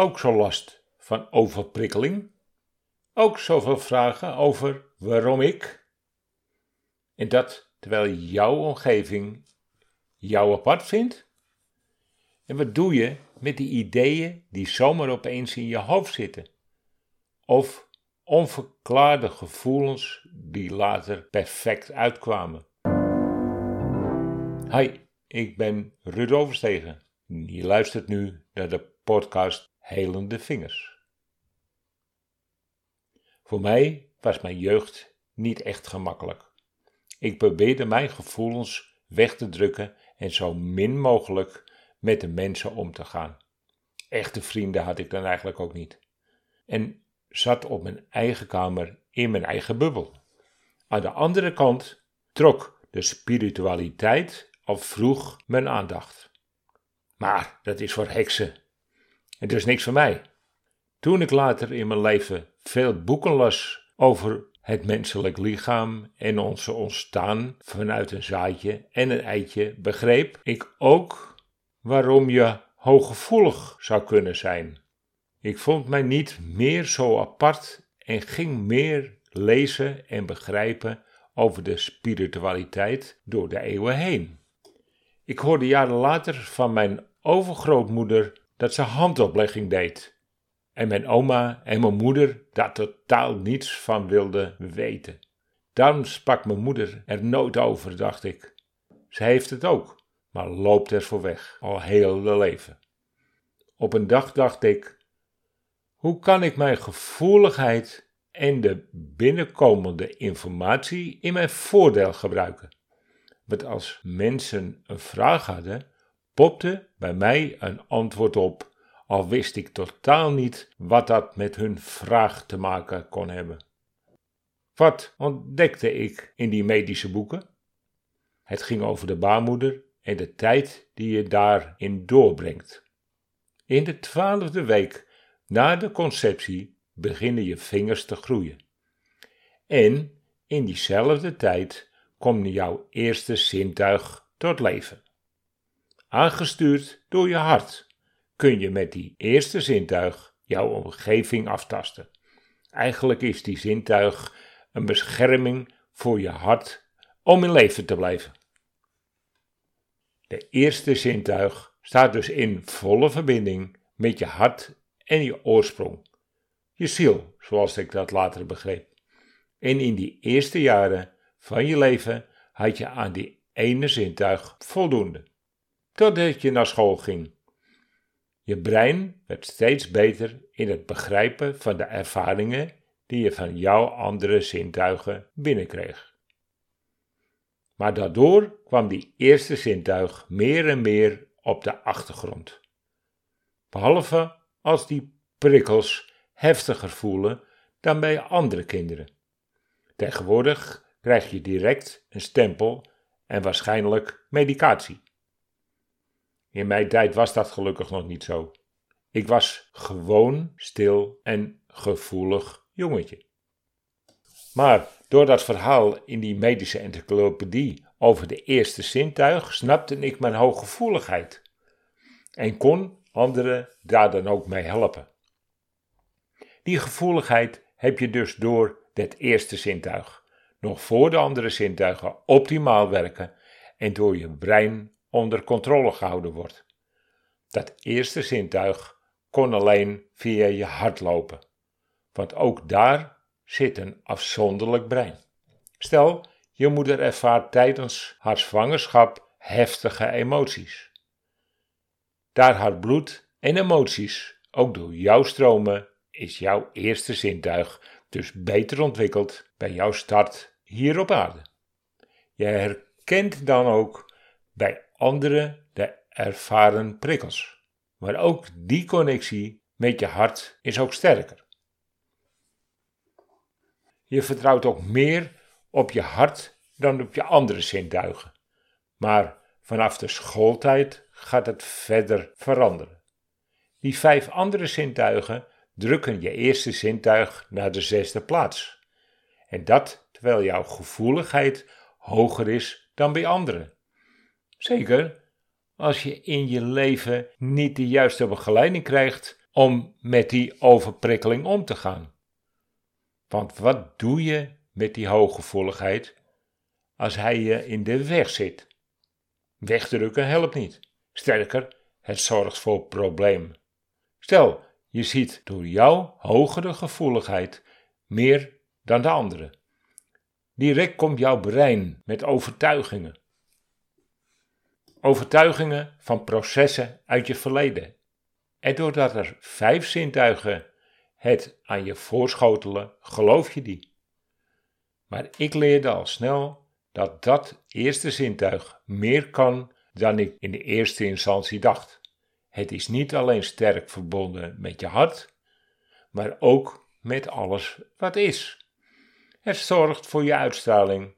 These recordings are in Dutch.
ook zo last van overprikkeling? Ook zoveel vragen over waarom ik? En dat terwijl jouw omgeving jou apart vindt? En wat doe je met die ideeën die zomaar opeens in je hoofd zitten? Of onverklaarde gevoelens die later perfect uitkwamen? Hi, ik ben Ruud Overstegen. Je luistert nu naar de podcast Helende Vingers. Voor mij was mijn jeugd niet echt gemakkelijk. Ik probeerde mijn gevoelens weg te drukken en zo min mogelijk met de mensen om te gaan. Echte vrienden had ik dan eigenlijk ook niet. En zat op mijn eigen kamer in mijn eigen bubbel. Aan de andere kant trok de spiritualiteit al vroeg mijn aandacht. Maar dat is voor heksen. En dus niks voor mij. Toen ik later in mijn leven veel boeken las over het menselijk lichaam en onze ontstaan vanuit een zaadje en een eitje, begreep ik ook waarom je hooggevoelig zou kunnen zijn. Ik vond mij niet meer zo apart en ging meer lezen en begrijpen over de spiritualiteit door de eeuwen heen. Ik hoorde jaren later van mijn overgrootmoeder dat ze handoplegging deed. En mijn oma en mijn moeder daar totaal niets van wilden weten. Daarom sprak mijn moeder er nooit over, dacht ik. Ze heeft het ook, maar loopt er voor weg, al heel de leven. Op een dag dacht ik: hoe kan ik mijn gevoeligheid en de binnenkomende informatie in mijn voordeel gebruiken? Want als mensen een vraag hadden, popte bij mij een antwoord op, al wist ik totaal niet wat dat met hun vraag te maken kon hebben. Wat ontdekte ik in die medische boeken? Het ging over de baarmoeder en de tijd die je daarin doorbrengt. In de twaalfde week na de conceptie beginnen je vingers te groeien. En in diezelfde tijd komt jouw eerste zintuig tot leven. Aangestuurd door je hart kun je met die eerste zintuig jouw omgeving aftasten. Eigenlijk is die zintuig een bescherming voor je hart om in leven te blijven. De eerste zintuig staat dus in volle verbinding met je hart en je oorsprong, je ziel, zoals ik dat later begreep. En in die eerste jaren van je leven had je aan die ene zintuig voldoende totdat je naar school ging. Je brein werd steeds beter in het begrijpen van de ervaringen die je van jouw andere zintuigen binnenkreeg. Maar daardoor kwam die eerste zintuig meer en meer op de achtergrond. Behalve als die prikkels heftiger voelen dan bij andere kinderen. Tegenwoordig krijg je direct een stempel en waarschijnlijk medicatie. In mijn tijd was dat gelukkig nog niet zo. Ik was gewoon stil en gevoelig jongetje. Maar door dat verhaal in die medische encyclopedie over de eerste zintuig snapte ik mijn hooggevoeligheid en kon anderen daar dan ook mee helpen. Die gevoeligheid heb je dus door het eerste zintuig, nog voor de andere zintuigen optimaal werken en door je brein onder controle gehouden wordt. Dat eerste zintuig kon alleen via je hart lopen, want ook daar zit een afzonderlijk brein. Stel, je moeder ervaart tijdens haar zwangerschap heftige emoties. Daar haar bloed en emoties ook door jou stromen, is jouw eerste zintuig dus beter ontwikkeld bij jouw start hier op aarde. Je herkent dan ook bij anderen de ervaren prikkels. Maar ook die connectie met je hart is ook sterker. Je vertrouwt ook meer op je hart dan op je andere zintuigen. Maar vanaf de schooltijd gaat het verder veranderen. Die vijf andere zintuigen drukken je eerste zintuig naar de zesde plaats. En dat terwijl jouw gevoeligheid hoger is dan bij anderen. Zeker als je in je leven niet de juiste begeleiding krijgt om met die overprikkeling om te gaan. Want wat doe je met die hooggevoeligheid als hij je in de weg zit? Wegdrukken helpt niet. Sterker, het zorgt voor problemen. Stel, je ziet door jouw hogere gevoeligheid meer dan de andere. Direct komt jouw brein met overtuigingen. Overtuigingen van processen uit je verleden. En doordat er vijf zintuigen het aan je voorschotelen, geloof je die. Maar ik leerde al snel dat dat eerste zintuig meer kan dan ik in de eerste instantie dacht. Het is niet alleen sterk verbonden met je hart, maar ook met alles wat is. Het zorgt voor je uitstraling.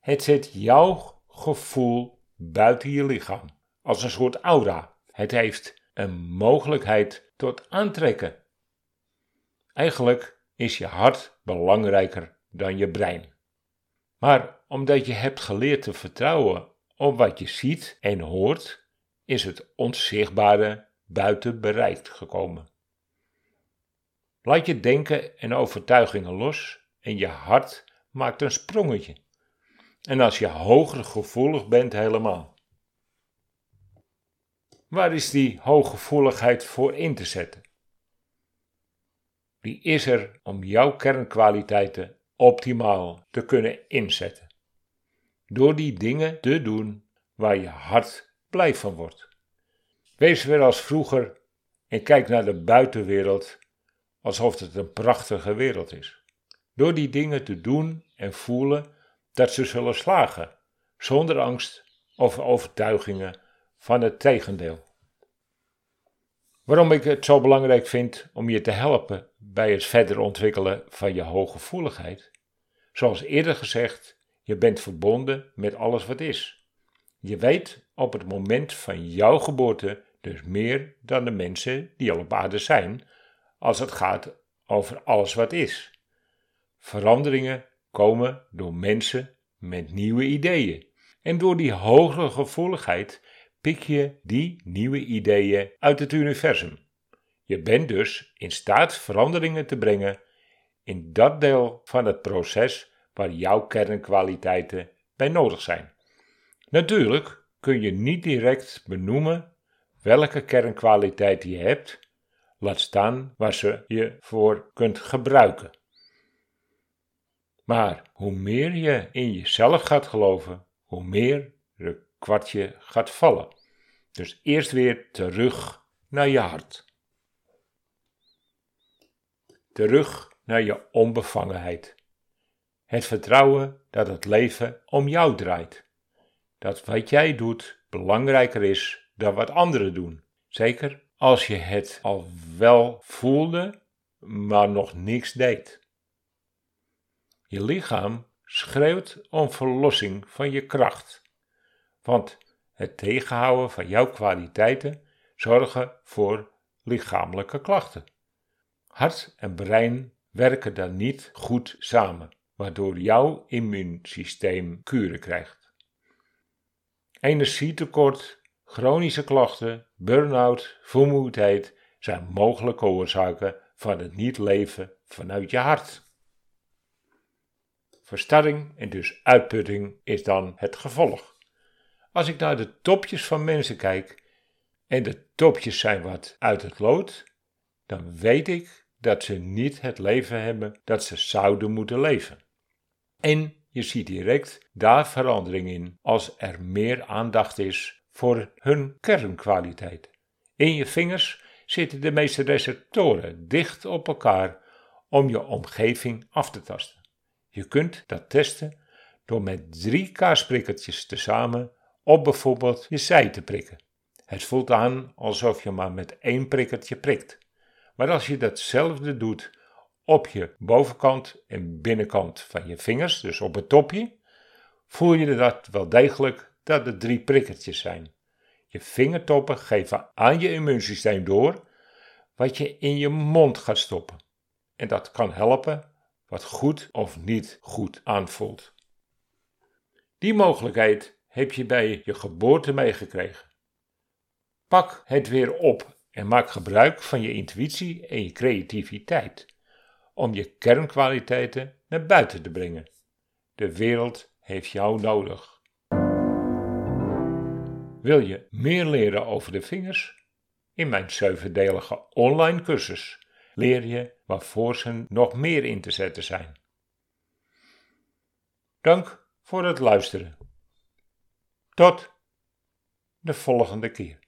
Het zet jouw gevoel buiten je lichaam, als een soort aura. Het heeft een mogelijkheid tot aantrekken. Eigenlijk is je hart belangrijker dan je brein. Maar omdat je hebt geleerd te vertrouwen op wat je ziet en hoort, is het onzichtbare buiten bereik gekomen. Laat je denken en overtuigingen los en je hart maakt een sprongetje. En als je hoger gevoelig bent helemaal. Waar is die hooggevoeligheid voor in te zetten? Die is er om jouw kernkwaliteiten optimaal te kunnen inzetten. Door die dingen te doen waar je hart blij van wordt. Wees weer als vroeger en kijk naar de buitenwereld alsof het een prachtige wereld is. Door die dingen te doen en voelen dat ze zullen slagen, zonder angst of overtuigingen van het tegendeel. Waarom ik het zo belangrijk vind om je te helpen bij het verder ontwikkelen van je hooggevoeligheid? Zoals eerder gezegd, je bent verbonden met alles wat is. Je weet op het moment van jouw geboorte dus meer dan de mensen die al op aarde zijn, als het gaat over alles wat is. Veranderingen komen door mensen met nieuwe ideeën. En door die hogere gevoeligheid pik je die nieuwe ideeën uit het universum. Je bent dus in staat veranderingen te brengen in dat deel van het proces waar jouw kernkwaliteiten bij nodig zijn. Natuurlijk kun je niet direct benoemen welke kernkwaliteiten je hebt, laat staan waar ze je voor kunt gebruiken. Maar hoe meer je in jezelf gaat geloven, hoe meer de kwartje gaat vallen. Dus eerst weer terug naar je hart. Terug naar je onbevangenheid. Het vertrouwen dat het leven om jou draait. Dat wat jij doet belangrijker is dan wat anderen doen. Zeker als je het al wel voelde, maar nog niks deed. Je lichaam schreeuwt om verlossing van je kracht. Want het tegenhouden van jouw kwaliteiten zorgen voor lichamelijke klachten. Hart en brein werken dan niet goed samen, waardoor jouw immuunsysteem kuren krijgt. Energietekort, chronische klachten, burn-out, vermoeidheid zijn mogelijke oorzaken van het niet leven vanuit je hart. Verstarring en dus uitputting is dan het gevolg. Als ik naar de topjes van mensen kijk en de topjes zijn wat uit het lood, dan weet ik dat ze niet het leven hebben dat ze zouden moeten leven. En je ziet direct daar verandering in als er meer aandacht is voor hun kernkwaliteit. In je vingers zitten de meeste receptoren dicht op elkaar om je omgeving af te tasten. Je kunt dat testen door met drie kaarsprikkertjes tezamen op bijvoorbeeld je zij te prikken. Het voelt aan alsof je maar met één prikkertje prikt. Maar als je datzelfde doet op je bovenkant en binnenkant van je vingers, dus op het topje, voel je dat wel degelijk dat er drie prikkertjes zijn. Je vingertoppen geven aan je immuunsysteem door wat je in je mond gaat stoppen. En dat kan helpen wat goed of niet goed aanvoelt. Die mogelijkheid heb je bij je geboorte meegekregen. Pak het weer op En maak gebruik van je intuïtie en je creativiteit om je kernkwaliteiten naar buiten te brengen. De wereld heeft jou nodig. Wil je meer leren over de vingers? In mijn zevendelige online cursus leer je waarvoor ze nog meer in te zetten zijn. Dank voor het luisteren. Tot de volgende keer.